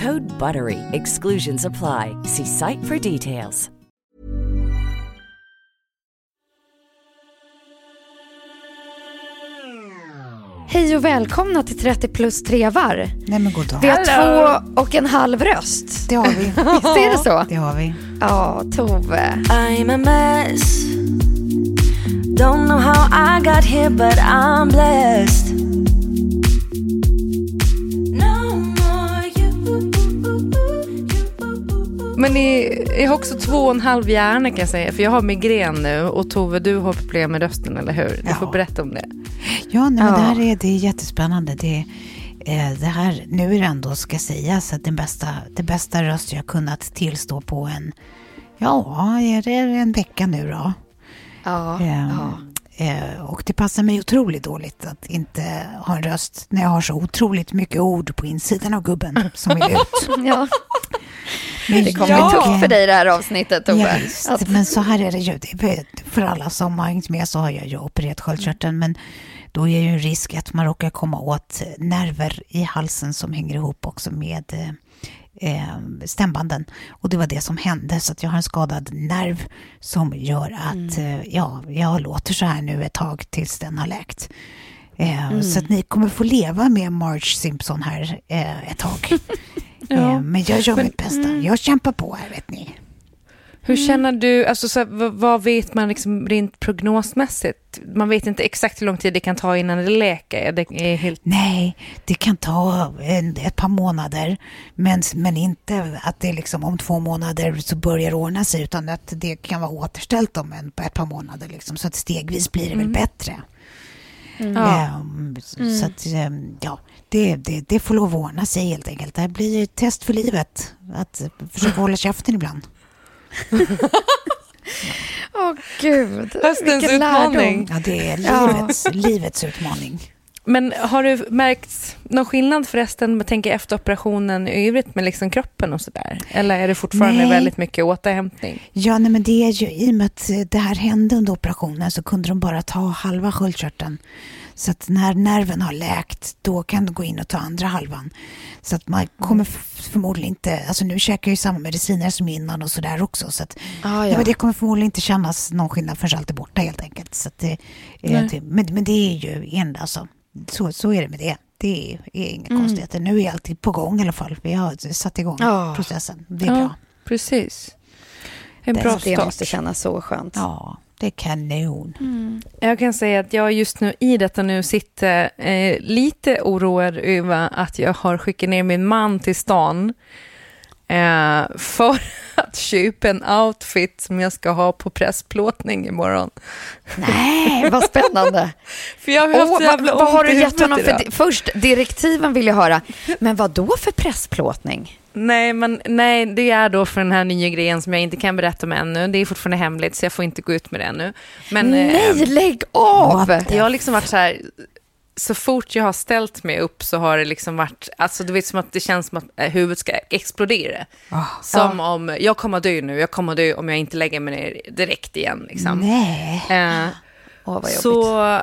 Code BUTTERY. Exclusions apply. See site for details. Hej och välkomna till 30 plus trevar. Nej men god dag. Vi har två och en halv röst. Det har vi. Visst är det så? Det har vi. Ja, Tove. I'm a mess. Don't know how I got here, but I'm blessed. Men ni, jag har också två och en halv hjärna kan jag säga, för jag har migrän nu och Tove du har problem med rösten, eller hur? Du Ja. får berätta om det. Ja, nej, men Ja. det här är, det är jättespännande. Det, eh, det här, nu är det ändå, ska sägas, att den bästa, det bästa röst jag kunnat tillstå på en, ja, är det en vecka nu då? Ja, Ehm, ja. eh, och det passar mig otroligt dåligt att inte ha en röst när jag har så otroligt mycket ord på insidan av gubben som vill ut. ja. Men Det kommer jag- bli tufft för dig det här avsnittet, Ja, Tove. visst. Att- men så här är det ju. Det för alla som har hängt med så har jag ju opererat sköldkörteln. Men då är ju en risk att man råkar komma åt nerver i halsen som hänger ihop också med eh, eh, stämbanden. Och det var det som hände. Så att jag har en skadad nerv som gör att eh, ja, jag låter så här nu ett tag tills den har läkt. Eh, Så att ni kommer få leva med Marge Simpson här eh, ett tag. eh, men jag gör mitt bästa. Jag kämpar på här vet ni. Hur känner du, alltså så här, vad, vad vet man liksom rent prognosmässigt? Man vet inte exakt hur lång tid det kan ta innan det läker. Det är helt... Nej, det kan ta en, ett par månader. Men, men inte att det liksom om två månader så börjar ordna sig. Utan att det kan vara återställt om en, ett par månader. Liksom, så att stegvis blir det väl bättre. Ja. Ehm, Så att, ehm, ja, det, det, det får lov att ordna sig helt enkelt. Det här blir ett test för livet. Att försöka hålla käften ibland. Åh gud, Höstens vilken lärdom. utmaning. Ja, det är Ja. livets, livets utmaning. Men har du märkt någon skillnad förresten, med tänker efter operationen i övrigt med liksom kroppen och sådär? Eller är det fortfarande Nej. väldigt mycket återhämtning? Ja, nej, men det är ju i och med att det här hände under operationen så kunde de bara ta halva sköldkörteln. Så att när nerven har läkt, då kan de gå in och ta andra halvan. Så att man kommer f- förmodligen inte, alltså nu käkar jag ju samma mediciner som innan och sådär också. Så att, Ah, ja. ja. det kommer förmodligen inte kännas någon skillnad förrän allt är borta helt enkelt. Så att eh, det, men, men det är ju en, alltså, så, så är det med det. Det är, är inga konstigheter. Nu är allt på gång i alla fall. Vi har satt igång Ja. processen. Det är Ja. bra. Precis. En Det, bra det start. måste kännas så skönt. Ja, det är kanon. Jag kan säga att jag just nu i detta nu sitter eh, lite oroad över att jag har skickat ner min man till stan eh, för att köpa en outfit som jag ska ha på pressplåtning imorgon. Nej, vad spännande. För jag har haft så jävla vad, har du gett honom för... di- Först, direktiven vill jag höra. Men vad då för pressplåtning? Nej, men nej, det är då för den här nya grejen som jag inte kan berätta om ännu. Det är fortfarande hemligt, så jag får inte gå ut med det ännu. Men, eh, Nej, lägg av! Jag har liksom varit så här så fort jag har ställt mig upp så har det liksom varit, alltså du vet som att det känns som att eh, huvudet ska explodera. Ah. som om, jag kommer dö nu, jag kommer dö om jag inte lägger mig ner direkt igen. Liksom. Nej. Eh, Jobbigt. så eh,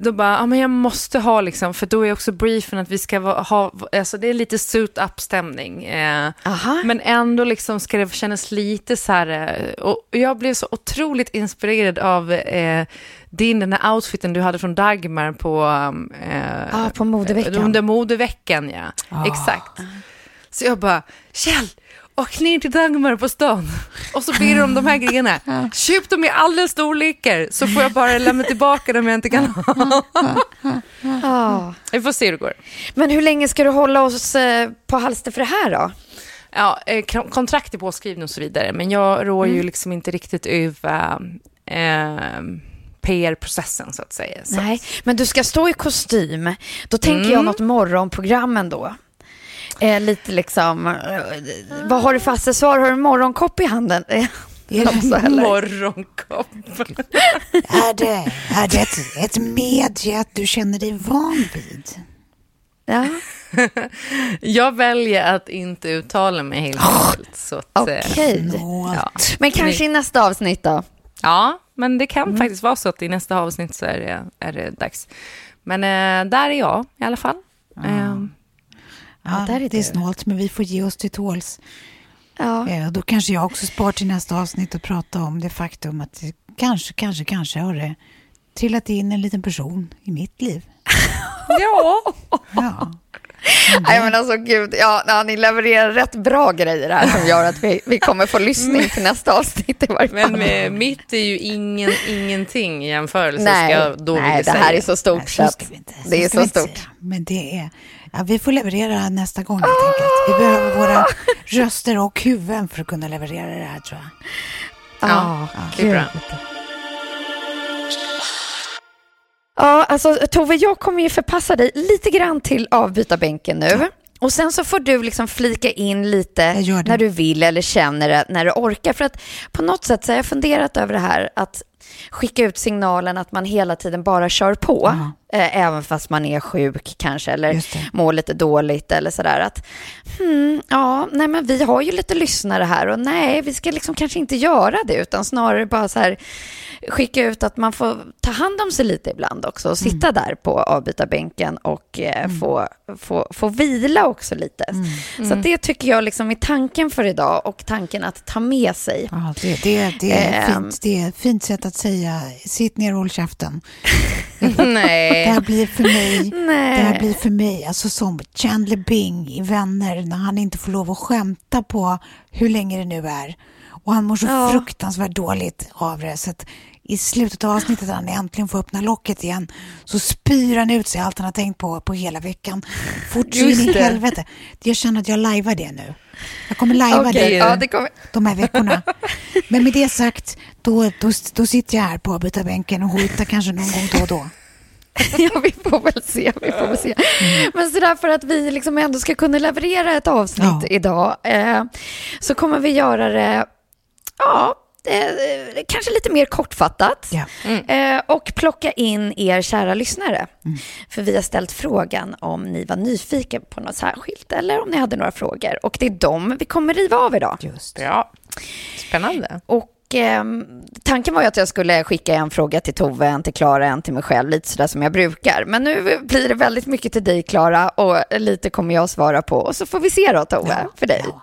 då bara, ja men jag måste ha liksom, för då är också briefen att vi ska va- ha, alltså det är lite suit up stämning. Eh, men ändå liksom ska det kännas lite så här, eh, och jag blev så otroligt inspirerad av eh, din, den här outfiten du hade från Dagmar på... Eh, Ja, på modeveckan. Under modeveckan, ja. Ah. Exakt. Så jag bara, Kjell, åk ner till Dagmar på stan och så ber du om de här grejerna. Köp dem i alla storlekar så får jag bara lämna tillbaka dem jag inte kan ha. Ja. Vi får se hur det går. Men hur länge ska du hålla oss eh, på halster för det här då? Ja, eh, kon- kontrakt är påskrivna och så vidare, men jag rår ju liksom inte riktigt över eh, PR-processen så att säga. Så. Nej, men du ska stå i kostym. Då tänker jag något morgonprogram ändå. Eh, lite liksom, eh, vad har du för accessoar? Har du en morgonkopp i handen? Är det- eller? Morgonkopp. Är det, är det ett, ett medie att du känner dig van vid? Ja. Jag väljer att inte uttala mig helt enkelt. Så att, eh, Okej. Snålt. ja. Men kanske i nästa avsnitt då? ja, men det kan faktiskt vara så att i nästa avsnitt så är det, är det dags. Men eh, där är jag i alla fall. Eh, Ja, där är det är snålt, men vi får ge oss till tåls. Ja. Eh, Då kanske jag också spar till nästa avsnitt och prata om det faktum att det kanske, kanske, kanske har det trillat in en liten person i mitt liv. ja. Ja. Nej men alltså gud, ja, ja, ni levererar rätt bra grejer här som gör att vi, vi kommer få lyssning till nästa avsnitt i varje fall. Men med, mitt är ju ingen, ingenting i jämförelse. Nej, ska jag då nej vilja det här säga. är så stort Nej, så så att ska vi inte. det är så stort. säga. Men det är, ja, vi får leverera nästa gång helt enkelt. Vi behöver våra röster och huvuden för att kunna leverera det här tror jag. Ja, det är bra. Ja, alltså Tove, jag kommer ju förpassa dig lite grann till avbytarbänken nu. Och sen så får du liksom flika in lite när du vill eller känner det, när du orkar. För att på något sätt så har jag funderat över det här att skicka ut signalen att man hela tiden bara kör på. Eh, även fast man är sjuk kanske eller mår lite dåligt eller sådär. Att, hmm, ja, nej men vi har ju lite lyssnare här och nej, vi ska liksom kanske inte göra det utan snarare bara så här skicka ut att man får ta hand om sig lite ibland också och sitta där på avbytarbänken och eh, få, få, få vila också lite. Så att det tycker jag liksom är tanken för idag och tanken att ta med sig. Ja, det, det, det, är Ehm. fint. det är ett fint sätt att säga sitt ner och håll käften. Det Nej. här blir för mig, Nej. det här blir för mig, alltså som Chandler Bing i Vänner när han inte får lov att skämta på hur länge det nu är. Och han mår så Ja. fruktansvärt dåligt av det. Så att i slutet av avsnittet när han äntligen får öppna locket igen så spyr han ut sig allt han har tänkt på på hela veckan. Fort in i helvete. Jag känner att jag lajvar det nu. Jag kommer lajva Okej, det ja, det kommer... de här veckorna. Men med det sagt, då, då, då sitter jag här på avbytarbänken och hojtar kanske någon gång då och då. Ja, vi får väl se. Vi får väl se. Men sådär för att vi liksom ändå ska kunna leverera ett avsnitt Ja. idag eh, så kommer vi göra det, ja, eh, kanske lite mer kortfattat. Ja. Eh, och plocka in er kära lyssnare. För vi har ställt frågan om ni var nyfiken på något särskilt eller om ni hade några frågor. Och det är dem vi kommer riva av idag. Just. Ja, spännande. Och ehm, tanken var ju att jag skulle skicka en fråga till Tove, en till Klara, en till mig själv, lite sådär som jag brukar. Men nu blir det väldigt mycket till dig, Klara, och lite kommer jag svara på. Och så får vi se då, Tove, för dig. Ja.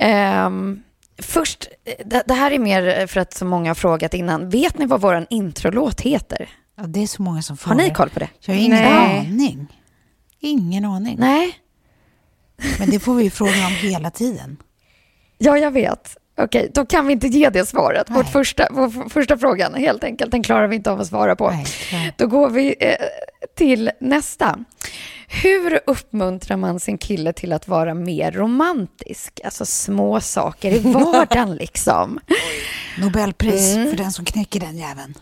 Ehm, först, det, det här är mer för att så många har frågat innan. Vet ni vad vår introlåt heter? Ja, det är så många som Har frågar. ni koll på det? Jag har ingen Nej. aning. Ingen aning. Nej? Men det får vi ju fråga om hela tiden. Ja, jag vet. Okej, då kan vi inte ge det svaret. Vårt Nej. första, vår första frågan, helt enkelt, den klarar vi inte av att svara på. Nej. Då går vi eh, till nästa. Hur uppmuntrar man sin kille till att vara mer romantisk? Alltså små saker i vardagen liksom. Nobelpris Mm. för den som knäcker den jäveln.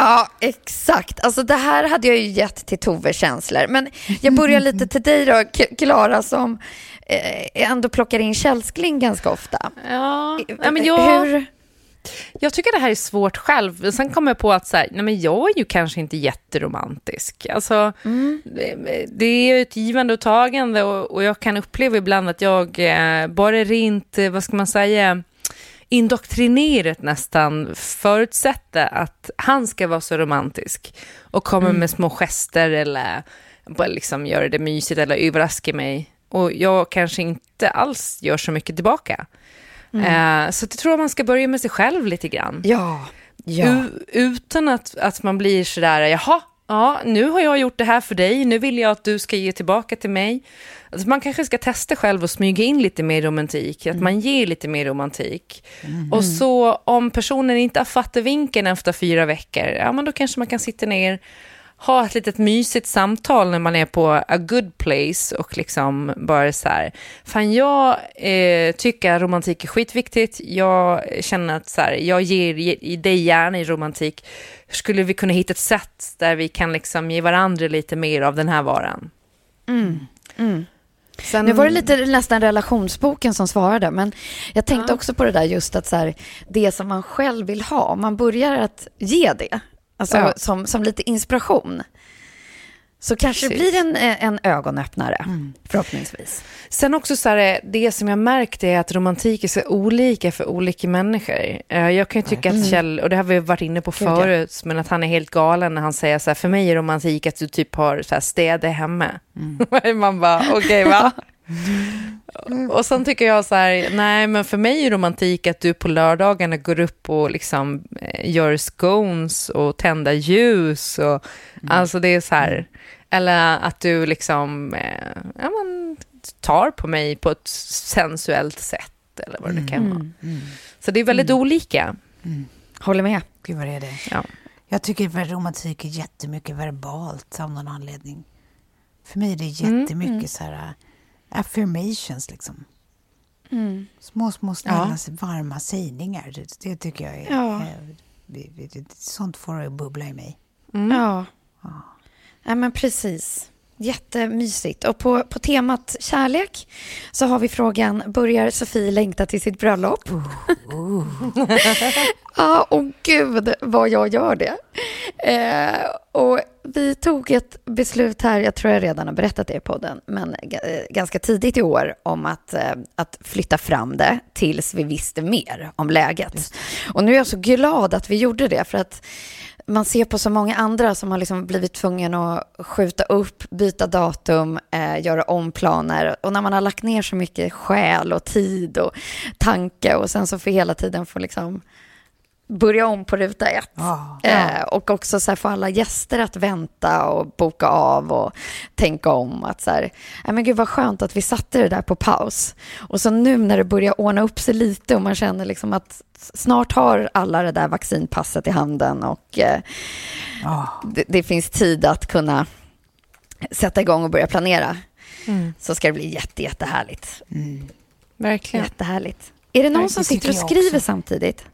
Ja, exakt. Alltså det här hade jag ju gett till Tove känslor. Men jag börjar lite till dig då, Klara, som eh, ändå plockar in källskling ganska ofta. Ja, Eh, men jag... Hur, Jag tycker det här är svårt själv. Sen kom jag på att så här, nej men jag är ju kanske inte jätteromantisk. Alltså, det, det är ett givande och tagande och, och jag kan uppleva ibland att jag eh, bara rent, eh, vad ska man säga, indoktrinerat nästan förutsätter att han ska vara så romantisk och kommer med små gester eller bara liksom göra det mysigt eller överraska mig. Och jag kanske inte alls gör så mycket tillbaka. Eh, så jag tror man ska börja med sig själv lite grann. Ja, ja. U- utan att, att man blir sådär, jaha, ja, nu har jag gjort det här för dig, nu vill jag att du ska ge tillbaka till mig. Alltså man kanske ska testa själv och smyga in lite mer romantik, att man ger lite mer romantik. Och så om personen inte har fattat vinkeln efter fyra veckor, ja men då kanske man kan sitta ner, ha ett litet mysigt samtal när man är på a good place och liksom bara så här, fan jag eh, tycker att romantik är skitviktigt, jag känner att så här, jag ger ge- dig gärna i romantik, skulle vi kunna hitta ett sätt där vi kan liksom ge varandra lite mer av den här varan? Sen, Nu var det lite nästan relationsboken som svarade, men jag tänkte också på det där just att så här, det som man själv vill ha, om man börjar att ge det, alltså Ja. som, som lite inspiration, så kanske det blir en, en ögonöppnare, förhoppningsvis. Sen också så här, det som jag märkt är att romantik är så olika för olika människor. Eh, Jag kan ju tycka att Kjell, och det har vi varit inne på förut, men att han är helt galen när han säger så här, för mig är romantik att du typ har så här städa hemma. Man bara, okej va? Och sen tycker jag så här, nej men för mig är romantik att du på lördagarna går upp och liksom eh, gör scones och tänder ljus och alltså det är så här, eller att du liksom, eh, ja men tar på mig på ett sensuellt sätt eller vad det kan vara. Så det är väldigt olika. Håller med. Gud vad det är det. Ja. Jag tycker att romantik är jättemycket verbalt av någon anledning. För mig är det Mm, jättemycket så här affirmations liksom. Små, små snälla, varma sägningar. Det, det tycker jag är... Ja. eh, sånt får att bubbla i mig. Ja. ja, men precis. Jättemysigt. Och på, på temat kärlek så har vi frågan, börjar Sofie längta till sitt bröllop? ja, och gud vad jag gör det. Eh, och vi tog ett beslut här, jag tror jag redan har berättat det i podden, men eh, ganska tidigt i år om att, eh, att flytta fram det tills vi visste mer om läget. Och nu är jag så glad att vi gjorde det, för att man ser på så många andra som har liksom blivit tvungen att skjuta upp, byta datum, eh, göra omplaner. Och när man har lagt ner så mycket själ och tid och tanke och sen så får hela tiden få liksom börja om på ruta ett. Ja, Eh, och också så här få alla gäster att vänta och boka av och tänka om. Att så här, "Nej, men gud vad skönt att vi satte det där på paus. Och så nu när det börjar ordna upp sig lite och man känner liksom att snart har alla det där vaccinpasset i handen och eh, Ja. det, det finns tid att kunna sätta igång och börja planera. Så ska det bli jätte, jättehärligt. Verkligen. Jättehärligt. Är det någon Det som sitter och skriver också. samtidigt?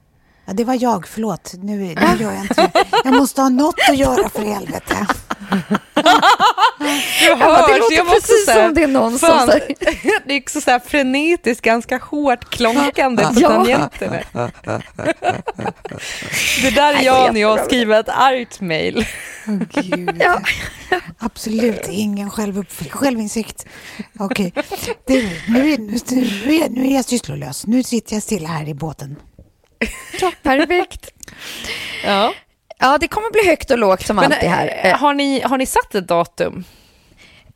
Ja, det var jag, förlåt. Nu, nu gör jag inte Jag måste ha något att göra för helvete. Du Ja, det låter jag måste precis säga, som det är någon som fan, säger. Det är också så här frenetiskt, ganska hårt klonkande på Ja. tangenterna. Det där är jag det när är jag skriver ett argt mail. Gud. Ja. Absolut ingen självinsikt. Okej, Det- nu, är, nu, nu, nu är jag sysslolös. Nu sitter jag stilla här i båten. Perfekt. Ja. Ja, det kommer bli högt och lågt som Men, alltid här. eh, Eh, har, ni, har ni satt ett datum?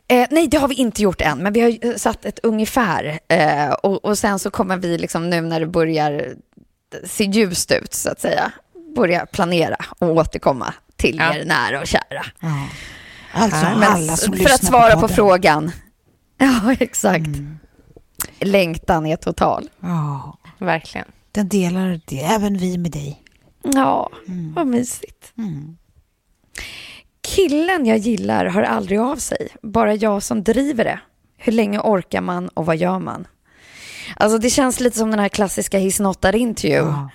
Eh, nej, det har vi inte gjort än, men vi har ju satt ett ungefär. Eh, och, och sen så kommer vi liksom nu när det börjar se ljust ut, så att säga, börja planera och återkomma till Ja. er nära och kära. Ja. Alltså Men alla som för att svara på, podden. frågan. Ja, exakt. Längtan är total. Ja, Verkligen. Den delar det, även vi med dig. Ja, vad mysigt. Killen jag gillar hör aldrig av sig, bara jag som driver det. Hur länge orkar man och vad gör man? Alltså det känns lite som den här klassiska He's not that into you. Ja.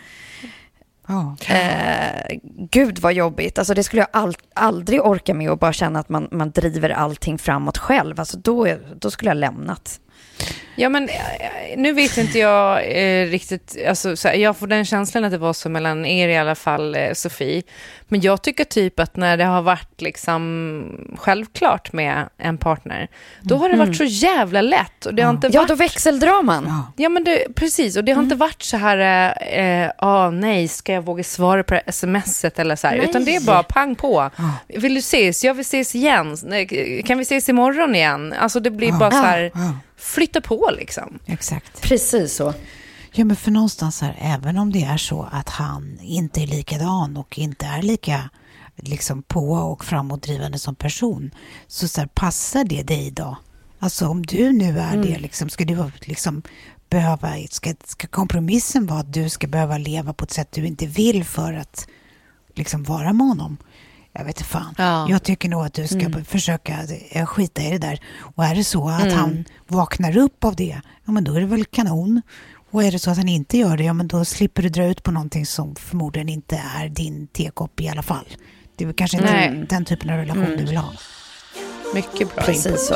Ja. Eh, gud vad jobbigt. Alltså det skulle jag all, aldrig orka med och bara känna att man, man driver allting framåt själv. Alltså då, då skulle jag lämnat. Ja, men eh, nu vet inte jag eh, riktigt, alltså, så här, jag får den känslan att det var så mellan er i alla fall, eh, Sofie. Men jag tycker typ att när det har varit liksom självklart med en partner, då har det varit så jävla lätt. Och det har inte Ja, varit... då växeldraman. Ja. Ja, men det, precis. Och det har inte varit så här, eh, eh, ah, nej, ska jag våga svara på det här smset eller så här. Nej. Utan det är bara pang på. Vill du ses? Jag vill ses igen. Nej, Kan vi ses imorgon igen? Alltså det blir bara så här, Ja, flytta på liksom. exakt. Precis så. Ja, men för någonstans här, även om det är så att han inte är likadan och inte är lika liksom på och framåtdrivande som person, så, så här, passar det dig då? Alltså om du nu är det, liksom, ska du liksom behöva, ska, ska kompromissen vara att du ska behöva leva på ett sätt du inte vill för att liksom vara med honom? Jag vet inte fan. Ja. Jag tycker nog att du ska försöka eh, skita i det där. Och är det så att han vaknar upp av det, ja men då är det väl kanon. Och är det så att han inte gör det, ja men då slipper du dra ut på någonting som förmodligen inte är din tekopp i alla fall. Det är väl kanske inte Nej. den typen av relation du vill ha. Mycket bra input. Precis så.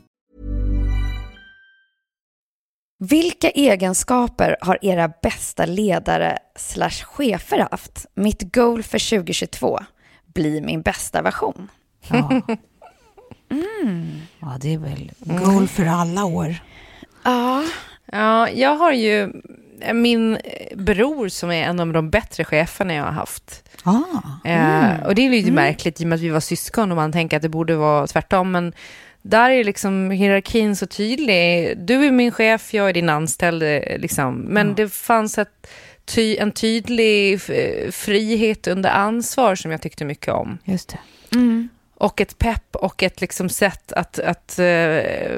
Vilka egenskaper har era bästa ledare slash chefer haft? Mitt goal för 2022, bli min bästa version. Ja. ja, det är väl goal för alla år. Ja, Ja, jag har ju min bror som är en av de bättre cheferna jag har haft. Ah, Eh, och det är lite märkligt i och med att vi var syskon och man tänker att det borde vara tvärtom. Men där är liksom hierarkin så tydlig. Du är min chef, jag är din anställd. eh, Liksom. Men det fanns ett, ty, en tydlig frihet under ansvar som jag tyckte mycket om. just det. Och ett pepp och ett liksom sätt att, att eh,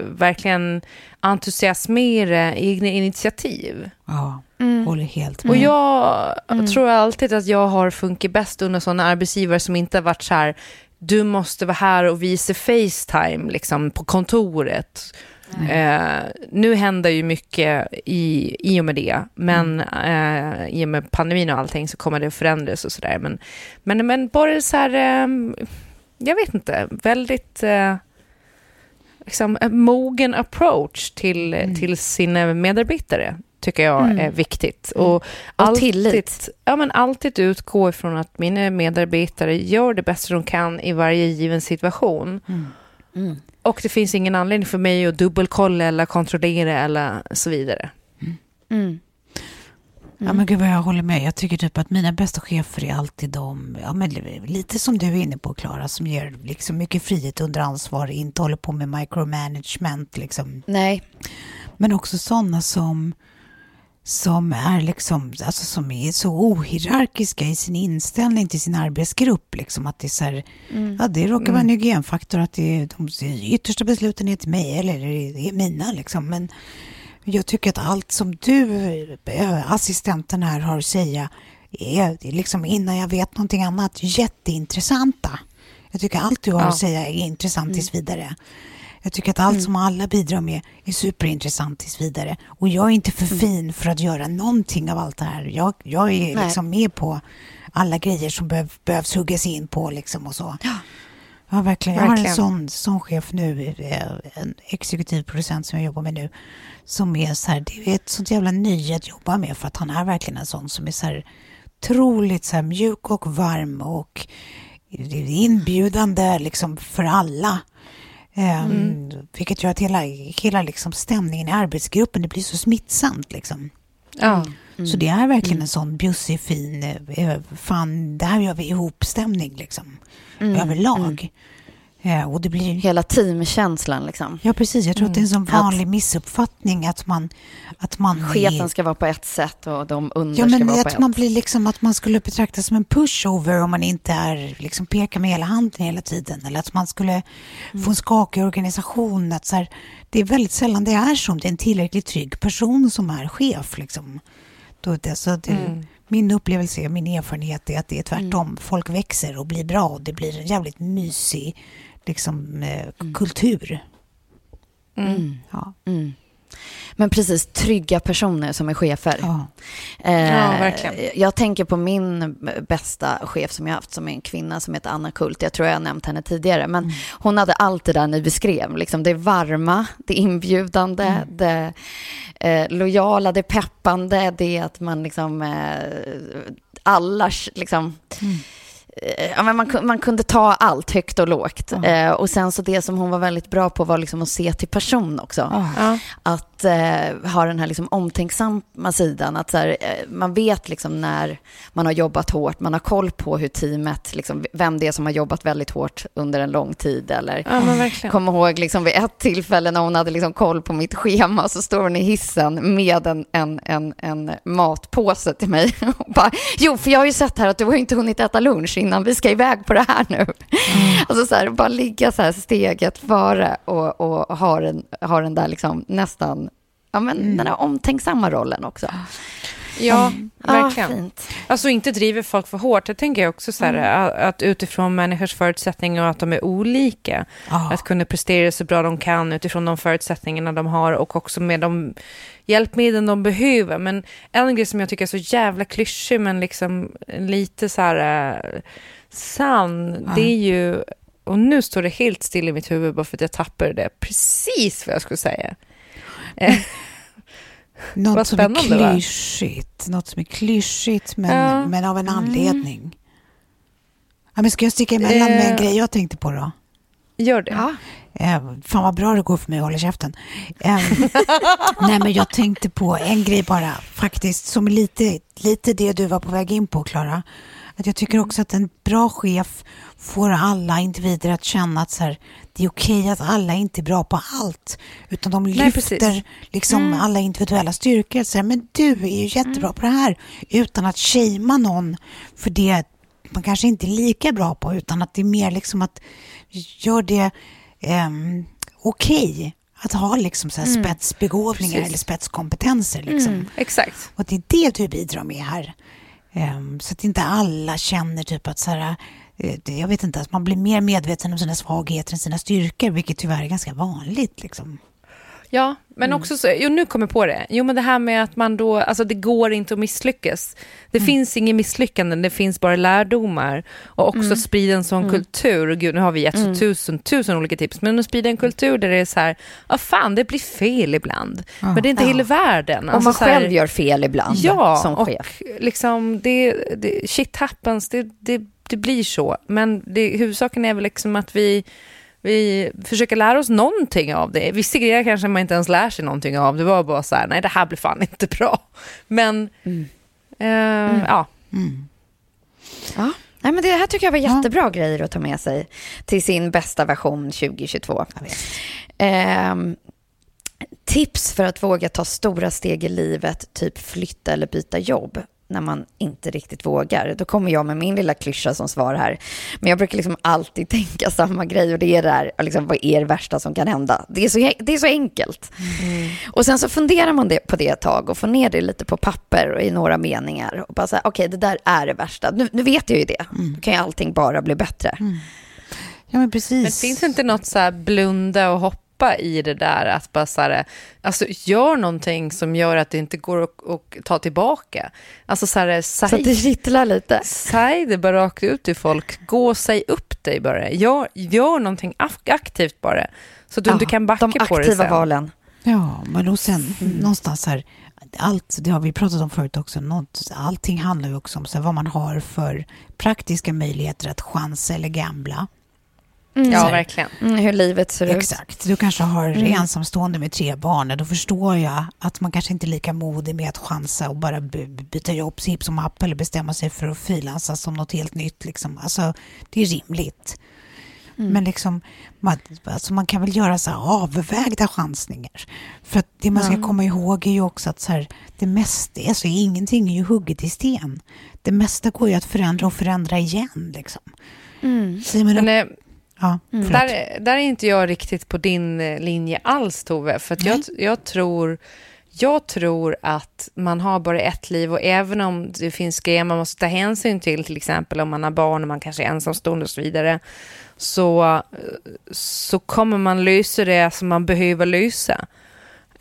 verkligen entusiasmera egna initiativ. Ja, håller helt med. Och jag tror alltid att jag har funkat bäst under sådana arbetsgivare som inte har varit så här, du måste vara här och visa Facetime liksom, på kontoret. Eh, nu händer ju mycket i, i och med det, men eh, i och med pandemin och allting så kommer det att förändras och sådär. Men, men, men bara så här, eh, jag vet inte, väldigt eh, liksom, en mogen approach till, till sina medarbetare tycker jag är viktigt. Och, alltid, tillit. Ja, men alltid utgå ifrån att mina medarbetare gör det bästa de kan i varje given situation. Och det finns ingen anledning för mig att dubbelkolla eller kontrollera eller så vidare. Ja men gud vad jag håller med. Jag tycker typ att mina bästa chefer är alltid de, ja men lite som du är inne på Klara, som ger liksom mycket frihet under ansvar, inte håller på med micromanagement liksom. nej. Men också sådana som som är liksom, alltså som är så ohierarkiska i sin inställning till sin arbetsgrupp. Liksom, att det, är så här, ja, det råkar vara en hygienfaktor att det de yttersta besluten är till mig eller det är mina. Liksom. Men jag tycker att allt som du, eh, assistenten här, har att säga är, liksom, innan jag vet någonting annat, jätteintressanta. Jag tycker allt du har Ja. att säga är intressant tills vidare. Jag tycker att allt som alla bidrar med är superintressant tills vidare. Och jag är inte för fin för att göra någonting av allt det här. Jag, jag är Nej. liksom med på alla grejer som behöv, behövs huggas in på liksom och så. Ja, verkligen. Jag har en sån, sån chef nu, eh, en exekutiv producent som jag jobbar med nu, som är så här, det är ett sånt jävla nöje att jobba med för att han är verkligen en sån som är så här otroligt så här mjuk och varm och inbjudande liksom för alla. Um, Vilket gör att hela, hela liksom stämningen i arbetsgruppen, det blir så smittsamt liksom. Ja. Så det är verkligen en sån bjussig, fin, eh, fan, det här gör vi ihop-stämning liksom. Överlag. Eh, och det blir Hela teamkänslan liksom. Ja, precis. Jag tror att det är en sån Att- vanlig missuppfattning att man... Att man Chefen ska vara på ett sätt och de under Ja, ska men vara på att ett. man blir liksom att man skulle betraktas som en pushover om man inte är liksom pekar med hela handen hela tiden. Eller att man skulle få en skakig organisation. Att så här, det är väldigt sällan det är så om det är en tillräckligt trygg person som är chef. Liksom. Då det, så det, Min upplevelse, min erfarenhet är att det är tvärtom. Folk växer och blir bra och det blir en jävligt mysig liksom, eh, kultur. Ja. Mm. Men precis, trygga personer som är chefer. Ja. Eh, Ja, verkligen. Jag tänker på min bästa chef som jag haft, som är en kvinna som heter Anna Kult. Jag tror jag har nämnt henne tidigare. Men Mm. hon hade allt det där ni beskrev. Liksom det varma, det inbjudande, Mm. det eh, lojala, det peppande, det att man liksom... Eh, alla liksom... Mm. Eh, Ja, men man, man kunde ta allt högt och lågt. Eh, och sen så det som hon var väldigt bra på var liksom att se till person också. Ja. Att eh, ha den här liksom omtänksamma sidan. Att så här, eh, man vet liksom när man har jobbat hårt, man har koll på hur teamet, liksom, vem det är som har jobbat väldigt hårt under en lång tid. Eller ja. Kommer ihåg liksom vid ett tillfälle när hon hade liksom koll på mitt schema så står hon i hissen med en, en, en, en matpåse till mig. Och bara, jo, för jag har ju sett här att du har inte hunnit äta lunch innan vi ska iväg på det här nu. Alltså så här, bara ligga så här steget före och, och ha, den, ha den där liksom nästan, ja men den här omtänksamma rollen också. Ja, verkligen. Ja, fint. Alltså inte driver folk för hårt. Jag tänker också så här, att- att utifrån människors förutsättningar och att de är olika, Ja. att kunna prestera så bra de kan utifrån de förutsättningarna de har och också med de hjälpmedel de behöver. Men en grej som jag tycker är så jävla klyschig men liksom lite så här eh, sann, det är ju, och nu står det helt still i mitt huvud bara för att jag tappade det precis vad jag skulle säga. Eh, Något Vad som är spännande, va? klyschigt. Något som är klyschigt men, Ja. men av en anledning. Ja, men ska jag sticka emellan med en Eh. grej jag tänkte på då? Gör det. Ja. Eh, fan vad bra det går för mig att hålla käften. Eh, nej men jag tänkte på en grej bara faktiskt som är lite, lite det du var på väg in på Klara. Att jag tycker också att en bra chef får alla individer att känna att så här, det är okej att alla inte är bra på allt. Utan de Nej, lyfter precis. liksom alla individuella styrkor. Så här, men du är ju jättebra på det här. Utan att shamea någon för det man kanske inte är lika bra på. Utan att det är mer liksom att gör det um, okej. Att ha liksom så här spetsbegåvningar Precis. eller spetskompetenser. Liksom. Exakt. Och det är det du bidrar med här. Ehm, så att inte alla känner typ att så här, eh, jag vet inte, att man blir mer medveten om sina svagheter än sina styrkor, vilket tyvärr är ganska vanligt. Liksom. Ja, men också så, jo nu kommer jag på det. Jo men det här med att man då, alltså det går inte att misslyckas. Det finns inget misslyckanden, det finns bara lärdomar. Och också sprida en sån kultur, och gud nu har vi gett så tusen, tusen olika tips, men att sprida en kultur där det är så här, ja fan det blir fel ibland. Men det är inte Ja. hela världen. Och Alltså man så här- själv gör fel ibland ja, som och chef. liksom det, det, shit happens, det, det, det blir så. Men det, huvudsaken är väl liksom att vi, vi försöker lära oss någonting av det. Vissa grejer kanske man inte ens lär sig någonting av. Det var bara så här, nej det här blir fan inte bra. Men, eh, ja. Ja. Nej, men det här tycker jag var jättebra grejer att ta med sig till sin bästa version 2022. Ehm, tips för att våga ta stora steg i livet, typ flytta eller byta jobb när man inte riktigt vågar. Då kommer jag med min lilla klyscha som svar här. Men jag brukar liksom alltid tänka samma grej och det är det här, liksom, vad är det värsta som kan hända? Det är så, det är så enkelt. Mm. Och sen så funderar man det, på det ett tag och får ner det lite på papper och i några meningar. Och bara säga, okej, okay, det där är det värsta. Nu, nu vet jag ju det. Mm. Då kan ju allting bara bli bättre. Mm. Ja, men precis. Men finns det inte något så här blunda och hoppa släppa i det där att bara så här, alltså gör någonting som gör att det inte går att, att ta tillbaka. Alltså så här, säg, så att det kittlar lite. Säg det bara rakt ut till folk, gå och säg upp dig bara. Gör, gör någonting aktivt bara, så att du ja, inte kan backa de på det sen. De aktiva valen. Ja, men och sen mm. någonstans här, allt, det har vi pratat om förut också, något, allting handlar ju också om så här, vad man har för praktiska möjligheter att chansa eller gambla. Mm. Ja, verkligen. Mm, hur livet ser Exakt. ut. Exakt. Du kanske har mm. ensamstående med tre barn. Då förstår jag att man kanske inte är lika modig med att chansa och bara byta jobb hipp som happ eller bestämma sig för att frilansa som något helt nytt. Liksom. Alltså, det är rimligt. Mm. Men liksom, man, alltså man kan väl göra så avvägda chansningar. För att det man ska komma ihåg är ju också att så här, det mesta, alltså ingenting är ju hugget i sten. Det mesta går ju att förändra och förändra igen. Liksom. Mm. Men, eh, Ja, mm. där, där är inte jag riktigt på din eh, linje alls, Tove. För jag, jag, tror, jag tror att man har bara ett liv och även om det finns grejer man måste ta hänsyn till, till exempel om man har barn och man kanske är ensamstående och så vidare, så, eh, så kommer man lösa det som man behöver lösa.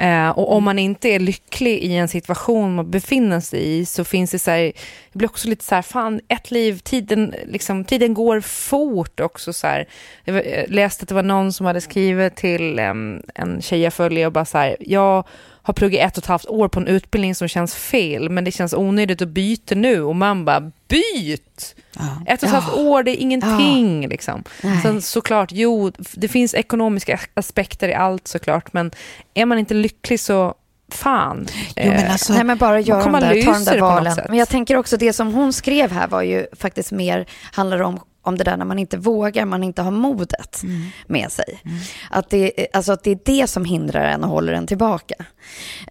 Eh, och om man inte är lycklig i en situation man befinner sig i så finns det så här, det blir också lite så här, fan ett liv, tiden, liksom, tiden går fort också så här. Jag läste att det var någon som hade skrivit till um, en tjej jag följer och bara så här, jag har pluggat ett och ett halvt år på en utbildning som känns fel, men det känns onödigt att byta nu. Och man bara, byt! Ja. Ett och ett halvt år, det är ingenting. Ja. Liksom. Sen såklart, jo, det finns ekonomiska aspekter i allt såklart, men är man inte lycklig så fan. Jo, men eh, alltså, Nej, men bara gör de där, ta de där valen. Men jag tänker också, det som hon skrev här var ju faktiskt mer, handlar om om det där när man inte vågar, man inte har modet mm. med sig. Mm. Att, det, alltså att det är det som hindrar en och håller en tillbaka.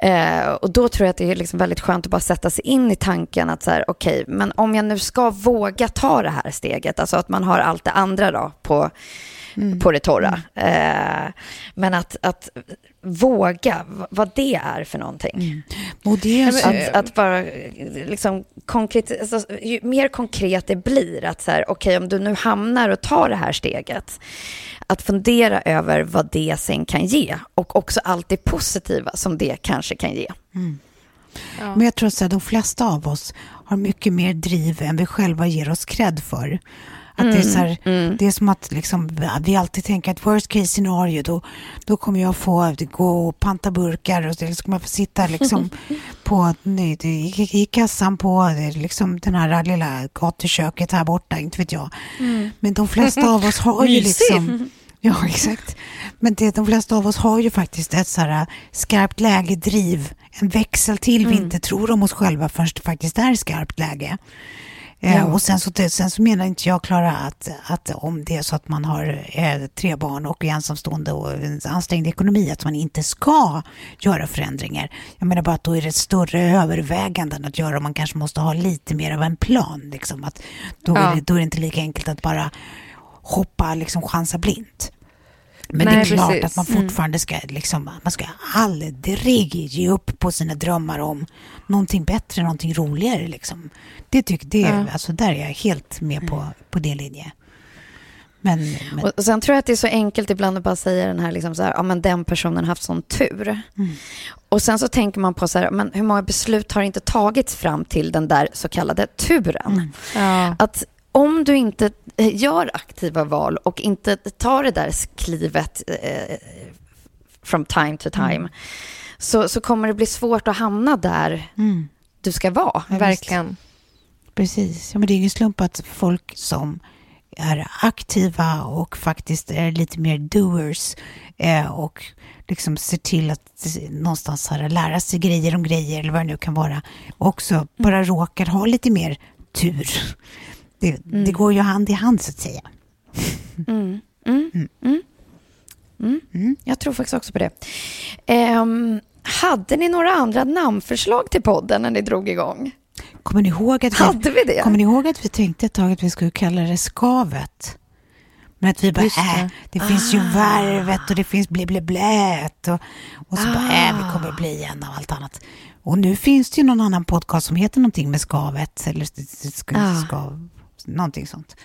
Eh, och då tror jag att det är liksom väldigt skönt att bara sätta sig in i tanken att så här, okej, okay, men om jag nu ska våga ta det här steget, alltså att man har allt det andra då på mm. på det torra. Mm. Eh, men att, att våga, vad det är för någonting. Mm. Och det att, att, att bara liksom konkret, alltså, ju mer konkret det blir, att så här, okej, okay, om du nu hamnar och tar det här steget, att fundera över vad det sen kan ge och också allt det positiva som det kanske kan ge. Mm. Ja. Men jag tror att de flesta av oss har mycket mer driv än vi själva ger oss cred för. Att mm, det, är så här, mm. det är som att liksom, vi alltid tänker att worst case scenario, då, då kommer jag få gå och panta burkar och så kommer jag få sitta liksom på, i, i kassan på liksom, den här lilla gatuköket här borta, inte vet jag. Mm. Men de flesta av oss har ju liksom... Ja, exakt. Men det, de flesta av oss har ju faktiskt ett så här skarpt läge-driv, en växel till vi mm. inte tror om oss själva förrän det faktiskt är skarpt läge. Eh, ja. Och sen så, sen så menar inte jag, Klara, att, att om det är så att man har eh, tre barn och är ensamstående och en ansträngd ekonomi, att man inte ska göra förändringar. Jag menar bara att då är det större överväganden att göra och man kanske måste ha lite mer av en plan. Liksom, att då, ja. är det, då är det inte lika enkelt att bara hoppa, liksom chansa blint. Men Nej, det är klart precis. att man mm. fortfarande ska, liksom, man ska aldrig ge upp på sina drömmar om någonting bättre, någonting roligare. Liksom. Det tycker det, ja. alltså, där är jag helt med på, på din linje. Men, men... Och sen tror jag att det är så enkelt ibland att bara säga den här, liksom så här ja men den personen har haft sån tur. Mm. Och sen så tänker man på så här, men hur många beslut har inte tagits fram till den där så kallade turen? Mm. Ja. Att om du inte eh, gör aktiva val och inte tar det där klivet eh, from time to time, mm. så, så kommer det bli svårt att hamna där mm. du ska vara. Ja, Verkligen. Precis. Ja, men det är ingen slump att folk som är aktiva och faktiskt är lite mer doers eh, och liksom ser till att någonstans här, lära sig grejer om grejer eller vad det nu kan vara. Också mm. bara råkar ha lite mer tur. Det, mm. det går ju hand i hand så att säga. Mm. Mm. mm. mm. Mm. Jag tror faktiskt också på det. Ehm, hade ni några andra namnförslag till podden när ni drog igång? Kommer ni ihåg att vi, Hade vi det? Kommer ni ihåg att vi tänkte ett tag att vi skulle kalla det Skavet? Men att vi bara, det. äh, det finns ju Ah. varvet och det finns bli bli blät och, och så bara, äh, vi kommer bli en av allt annat. Och nu finns det ju någon annan podcast som heter någonting med Skavet eller Ah. skav, någonting sånt.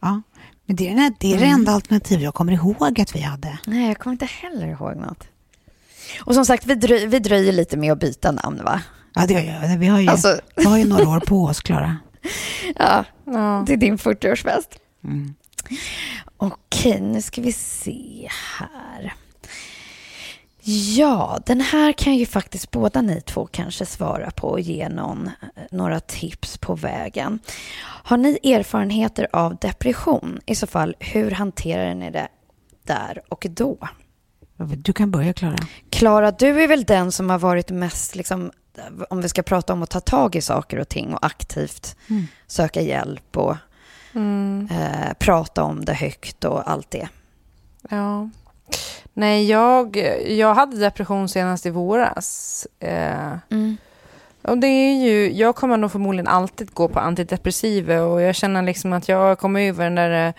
Ja, men det är, det, det, är det Mm. enda alternativ jag kommer ihåg att vi hade. Nej, jag kommer inte heller ihåg något. Och som sagt, vi, dröj, vi dröjer lite med att byta namn, va? Ja, det gör jag. Vi har ju, Alltså- vi har ju några år på oss, Klara. Ja, Ja. det är din 40-årsfest. Mm. Okej, nu ska vi se här. Ja, den här kan ju faktiskt båda ni två kanske svara på och ge någon, några tips på vägen. Har ni erfarenheter av depression? I så fall, hur hanterar ni det där och då? Du kan börja, Klara. Klara, du är väl den som har varit mest, liksom, om vi ska prata om att ta tag i saker och ting och aktivt Mm. söka hjälp och Mm. eh, prata om det högt och allt det. Ja. Nej, jag, jag hade depression senast i våras. Eh, och det är ju, jag kommer nog förmodligen alltid gå på antidepressiva och jag känner liksom att jag kommer över den där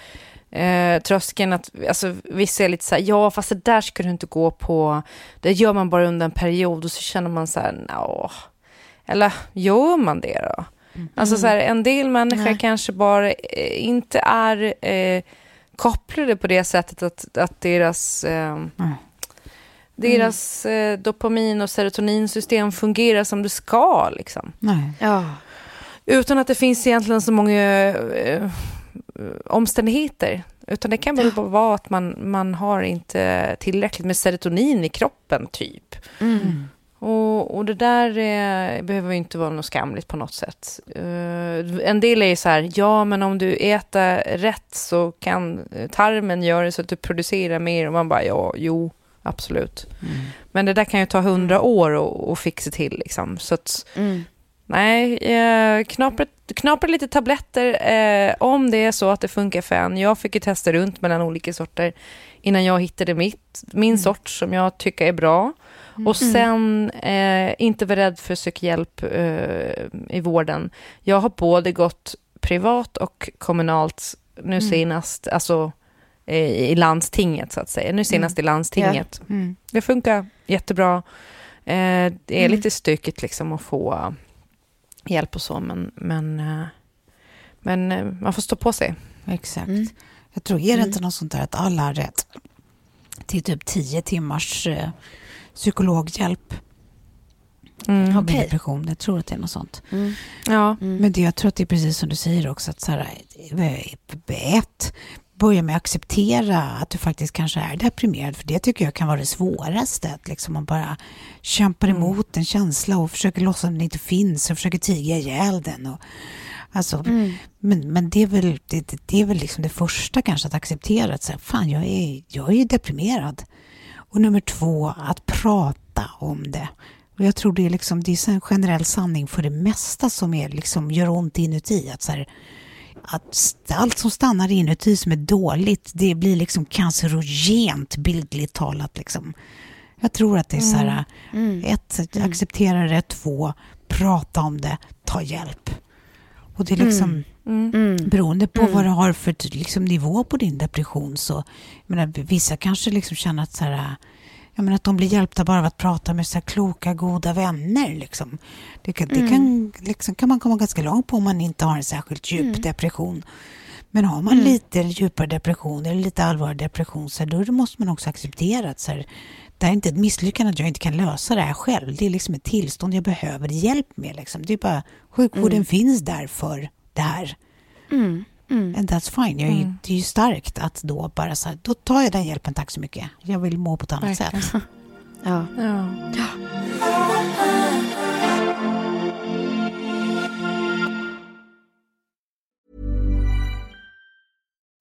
eh, tröskeln att, alltså vissa är lite så här, ja fast det där ska du inte gå på, det gör man bara under en period och så känner man så här, ja, eller gör man det då? Alltså så här, en del människor Nej. kanske bara eh, inte är eh, kopplade på det sättet att, att deras, eh, deras eh, dopamin och serotoninsystem fungerar som det ska. Liksom. Nej. Ja. Utan att det finns egentligen så många eh, omständigheter. Utan det kan väl bara vara att man, man har inte tillräckligt med serotonin i kroppen, typ. Mm. Och, och det där eh, behöver ju inte vara något skamligt på något sätt. Eh, en del är ju så här, ja men om du äter rätt så kan eh, tarmen göra så att du producerar mer. Och man bara, ja, jo, absolut. Men det där kan ju ta hundra år att- fixa till liksom. Så att, Mm. nej, eh, knapra, knapra lite tabletter eh, om det är så att det funkar för en. Jag fick ju testa runt mellan olika sorter innan jag hittade mitt, min sort som jag tycker är bra. Och sen eh, inte vara rädd för att söka hjälp eh, i vården. Jag har både gått privat och kommunalt nu senast, alltså eh, i landstinget så att säga. Nu senast i landstinget. Mm. Det funkar jättebra. Eh, det är lite stökigt liksom att få hjälp och så, men, men, eh, men eh, man får stå på sig. Exakt. Mm. Jag tror, är det inte något sånt där att alla har rätt till typ tio timmars eh, psykologhjälp Mm. med Okej. depression? Jag tror att det är något sånt. Mm. Ja. Men det, jag tror att det är precis som du säger också, att så här, eh, ett, börja med att acceptera att du faktiskt kanske är deprimerad, för det tycker jag kan vara det svåraste, att liksom man bara kämpar emot en känsla och försöker låtsas som den inte finns och försöker tiga ihjäl den. Och, alltså, men, men det är väl, det, det- är väl liksom det första kanske, att acceptera att så här, fan, jag är, jag är ju deprimerad. Och nummer två, att prata om det. Och jag tror det är, liksom, det är en generell sanning för det mesta som är, liksom, gör ont inuti. Att, så här, att allt som stannar inuti som är dåligt, det blir liksom cancerogent bildligt talat. Liksom. Jag tror att det är så här, ett, acceptera det, två, prata om det, ta hjälp. Och det är liksom, Mm. beroende på vad du har för liksom, nivå på din depression så, menar, vissa kanske liksom känner att, så här, jag menar, att de blir hjälpta bara av att prata med så här, kloka, goda vänner. Liksom. Det, kan, det kan, liksom, kan man komma ganska långt på om man inte har en särskilt djup depression. Men har man lite djupare depression eller lite allvarligare depression så här, då måste man också acceptera att så här, det här är inte ett misslyckande att jag inte kan lösa det här själv. Det är liksom ett tillstånd jag behöver hjälp med. Liksom. Det är bara, sjukvården finns där för det här. Mm. And that's fine. Jag är ju, Det är ju starkt att då bara så här, då tar jag den hjälpen, tack så mycket. Jag vill må på ett annat Verkligen. sätt. Ja. Ja.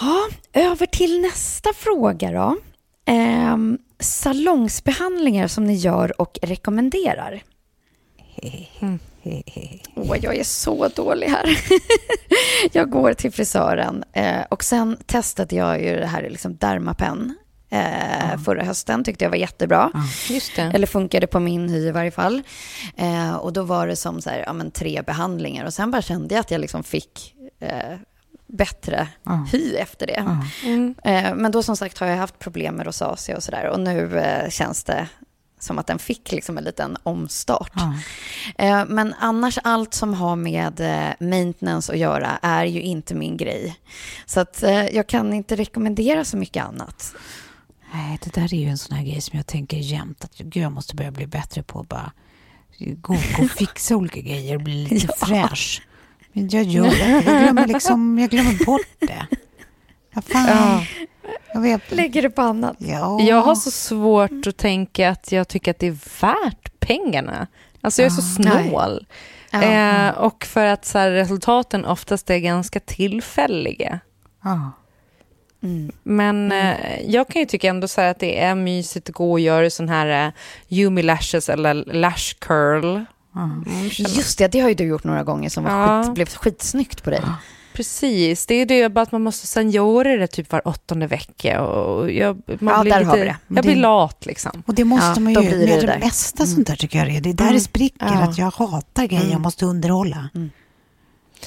Ja, över till nästa fråga då. Ehm, salongsbehandlingar som ni gör och rekommenderar. Åh, jag är så dålig här. jag går till frisören eh, och sen testade jag ju det här liksom Dermapen eh, förra hösten. Tyckte jag var jättebra. Just det. Eller funkade på min hy i varje fall. Eh, och då var det som så här, ja, men tre behandlingar. Och sen bara kände jag att jag liksom fick bättre hy efter det. Eh, men då som sagt har jag haft problem med rosacea och sådär. Och nu eh, känns det som att den fick liksom en liten omstart. Eh, men annars allt som har med eh, maintenance att göra är ju inte min grej. Så att eh, jag kan inte rekommendera så mycket annat. Nej, det där är ju en sån här grej som jag tänker jämt att gud, jag måste börja bli bättre på att bara gå, gå och fixa olika grejer och bli lite fräsch. Jag gör det. Jag glömmer, liksom, jag glömmer bort det. Ja, fan. Jag vet. Lägger det på annat. Ja. Jag har så svårt att tänka att jag tycker att det är värt pengarna. Alltså jag är så snål. Ja. Eh, och för att så här, resultaten oftast är ganska tillfälliga. Ja. Men eh, jag kan ju tycka ändå så här att det är mysigt att gå och göra sån här eh, Yumi Lashes eller Lash Curl. Mm, Just det, det har ju du gjort några gånger som var Ja. skit, blev skitsnyggt på dig. Precis, det är det bara att man måste sen göra det typ var åttonde vecka. Och jag, man Ja, blir där lite, har vi det. Jag blir Det- lat liksom. Och det måste Ja, man ju, blir det det det där. mesta sånt där tycker jag det är. Det är där det spricker, Ja. att jag hatar grejer jag måste underhålla.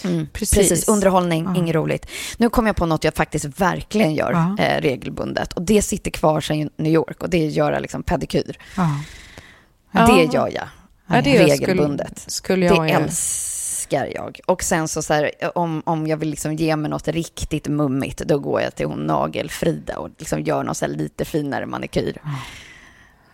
Mm, Precis. precis. underhållning, inget roligt. Nu kom jag på något jag faktiskt verkligen gör Ja. eh, regelbundet. Och det sitter kvar sedan New York och det är att göra liksom pedikyr. Ja. Ja. Det gör jag Ja, det regelbundet. Skulle, skulle jag det älskar jag. Och sen så, så här, om, om jag vill liksom ge mig något riktigt mummigt, då går jag till hon Nagel-Frida och liksom gör något lite finare manikyr.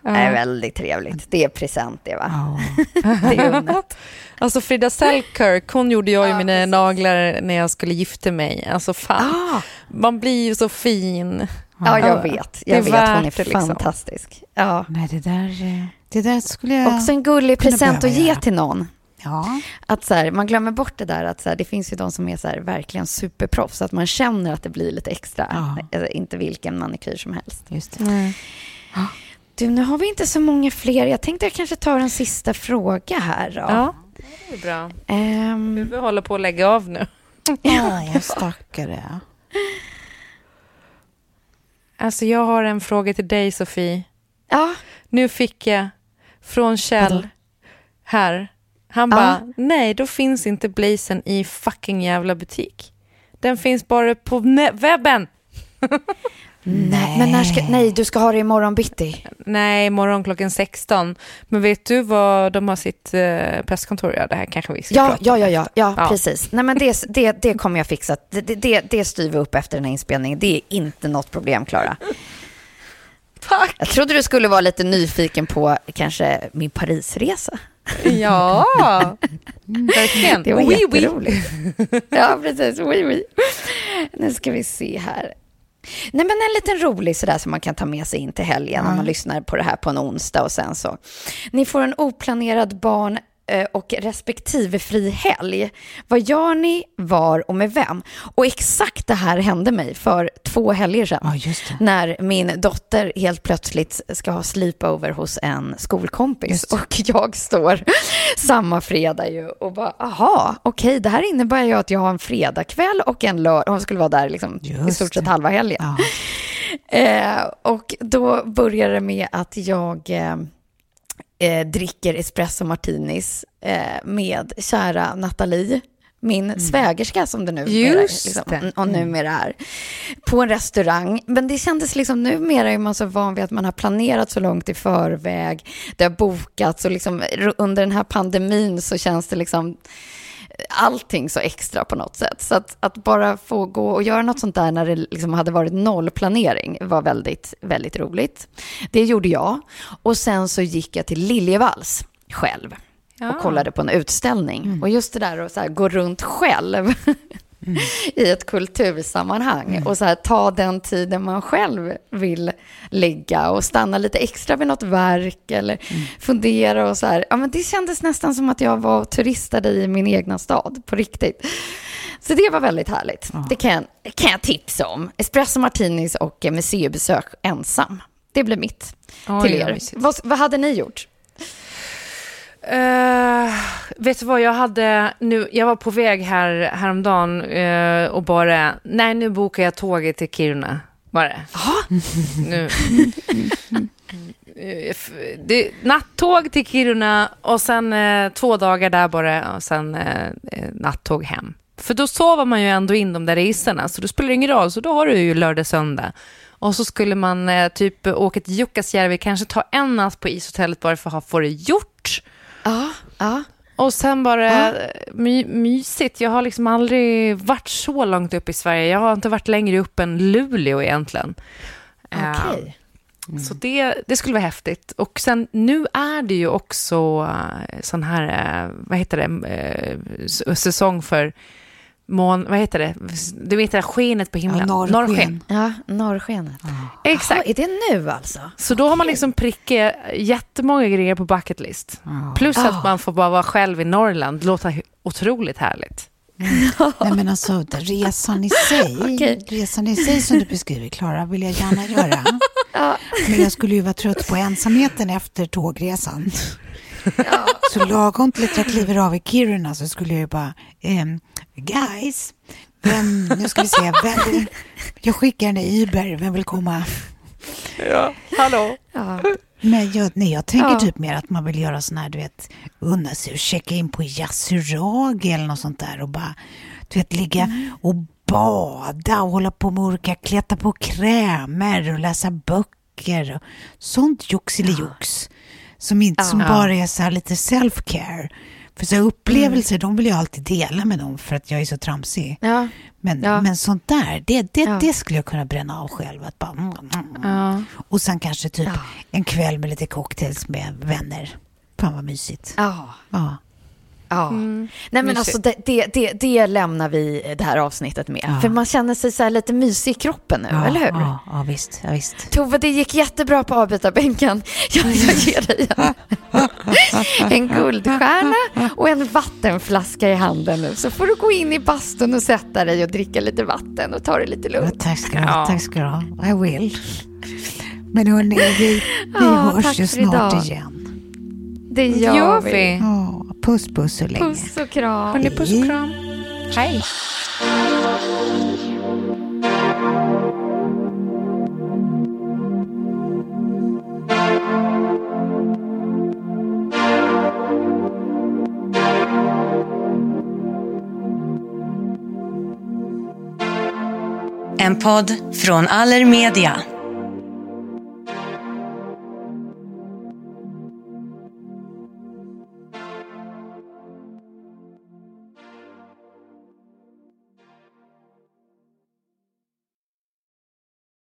Det är väldigt trevligt. Det är present det va? Ja. Det är unnet. Alltså Frida Selkirk, hon gjorde jag ju mina naglar när jag skulle gifta mig. Alltså fan, Ah, man blir ju så fin. ja, jag vet. Jag vet, hon är det, liksom. fantastisk. Ja. Nej, det där, det där skulle jag... Också en gullig present att ge göra. till någon. Ja. Att så här, man glömmer bort det där att så här, det finns ju de som är så här, verkligen superproffs. Att man känner att det blir lite extra. Ja. Eh, Inte vilken manikyr som helst. Just det. Du, nu har vi inte så många fler. Jag tänkte jag kanske tar en sista fråga här. Då. Ja, det är bra. Ehm, Vi håller på att lägga av nu. Ja, stackare. Alltså jag har en fråga till dig Sofie. ja, Nu fick jag från Kjell här. Han Ja. bara, nej då finns inte blazen i fucking jävla butik. Den finns bara på webben. nej. Men när ska, nej, du ska ha det imorgon bitti. Nej, imorgon klockan 16. Men vet du vad de har sitt eh, presskontor? Ja, det här kanske vi ska Ja, prata ja, ja, ja, ja, Ja. precis. Nej, men det, det, det kommer jag fixa. Det- det, det styr vi upp efter den här inspelningen. Det är inte något problem, Klara. Tack! Jag trodde du skulle vara lite nyfiken på kanske min Parisresa. Ja, verkligen. Det var Oui, oui. jätteroligt. ja, precis. Oui, oui. Nu ska vi se här. Nej, men en liten rolig sådär som man kan ta med sig in till helgen om man lyssnar på det här på en onsdag och sen så. Ni får en oplanerad barn och respektive fri helg. Vad gör ni, var och med vem? Och exakt det här hände mig för två helger sedan. Ja. När min dotter helt plötsligt ska ha sleepover hos en skolkompis. Och jag står samma fredag ju och bara, aha, okej, det här innebär ju att jag har en fredagkväll och en lördag. Hon skulle vara där liksom i stort sett halva helgen. Ja. Eh, och då börjar det med att jag eh, eh, dricker espresso martinis eh, med kära Nathalie, min svägerska som det nu Just det. och numera är, på en restaurang. Men det kändes liksom, numera är man så van vid att man har planerat så långt i förväg, det har bokats och liksom under den här pandemin så känns det liksom allting så extra på något sätt. Så att, att bara få gå och göra något sånt där när det liksom hade varit nollplanering var väldigt, väldigt roligt. Det gjorde jag. Och sen så gick jag till Liljevalchs själv Ja. och kollade på en utställning. Och just det där att så här, gå runt själv i ett kultursammanhang och så här, ta den tiden man själv vill lägga och stanna lite extra vid något verk eller fundera och så här. Ja, men det kändes nästan som att jag var turistade i min egna stad på riktigt. Så det var väldigt härligt. Det kan kan jag tipsa om. Espresso martinis och eh, museibesök ensam. Det blir mitt Oj, till er. mysigt. Vad, vad hade ni gjort? Eh, vet du vad, jag hade nu, jag var på väg här häromdagen uh, och bara, nej nu bokar jag tåget till Kiruna. Bara. nu. Eh, det, nattåg till Kiruna och sen eh, två dagar där bara och sen eh, nattåg hem. För då sover man ju ändå in de där resorna, så då spelar det ingen roll. Så då har du ju lördag, söndag. Och så skulle man eh, typ åka till Jukkasjärvi, kanske ta en natt på ishotellet bara för att ha- få det gjort. Ja, ja. Och sen bara my, mysigt. Jag har liksom aldrig varit så långt upp i Sverige. Jag har inte varit längre upp än Luleå egentligen. Okej. Eh, Så det, det skulle vara häftigt. Och sen nu är det ju också eh, sån här, eh, vad heter det, säsong för mån, vad heter det, du vet det där skenet på himlen. Ja, norrsken. Ja, norrskenet. Exakt. Jaha, är det nu alltså? Så då har man liksom prickat jättemånga grejer på bucket list. Plus att man får bara vara själv i Norrland. Det låter otroligt härligt. Nej men alltså resan i sig, Okej. resan i sig som du beskriver Klara vill jag gärna göra. Men jag skulle ju vara trött på ensamheten efter tågresan. Så lagom till att jag kliver av i Kiruna så skulle jag ju bara, ehm, guys, vem, nu ska vi se, vem vill, jag skickar en Uber, vem vill komma? Ja, hallå. Ja. Men jag, nej, jag tänker Ja. typ mer att man vill göra sån här, du vet, unna sig och checka in på Yasuragi eller något sånt där och bara, du vet, ligga Mm. och bada och hålla på med olika, kleta på krämer och läsa böcker och sånt joxilijox. Som, inte, som Ja. bara är så här lite self-care. För så upplevelser, de vill jag alltid dela med dem för att jag är så tramsig. Ja. Men, Ja. men sånt där, det, det, Ja. det skulle jag kunna bränna av själv. Att bara, mm, mm, mm. Och sen kanske typ en kväll med lite cocktails med vänner. Fan vad mysigt. Ja. Ja. Ja. Nej men mysigt. alltså det, det, det, det lämnar vi det här avsnittet med. För man känner sig så här lite mysig i kroppen nu, Ja, eller hur? Ja, ja, visst. Ja, visst. Tove, det gick jättebra på avbytarbänken. Jag, jag ger dig en, guldstjärna och en vattenflaska i handen nu. Så får du gå in i bastun och sätta dig och dricka lite vatten och ta det lite Ja, lugnt. tack ska du ha. Ja. Tack ska du ha. I will. Men hörni, vi, vi Ja, hörs ju för idag. snart igen. Det gör, gör vi. vi. Ja, puss puss så länge. Puss och kram. Hörni, puss och kram. Hej. En podd från Allermedia.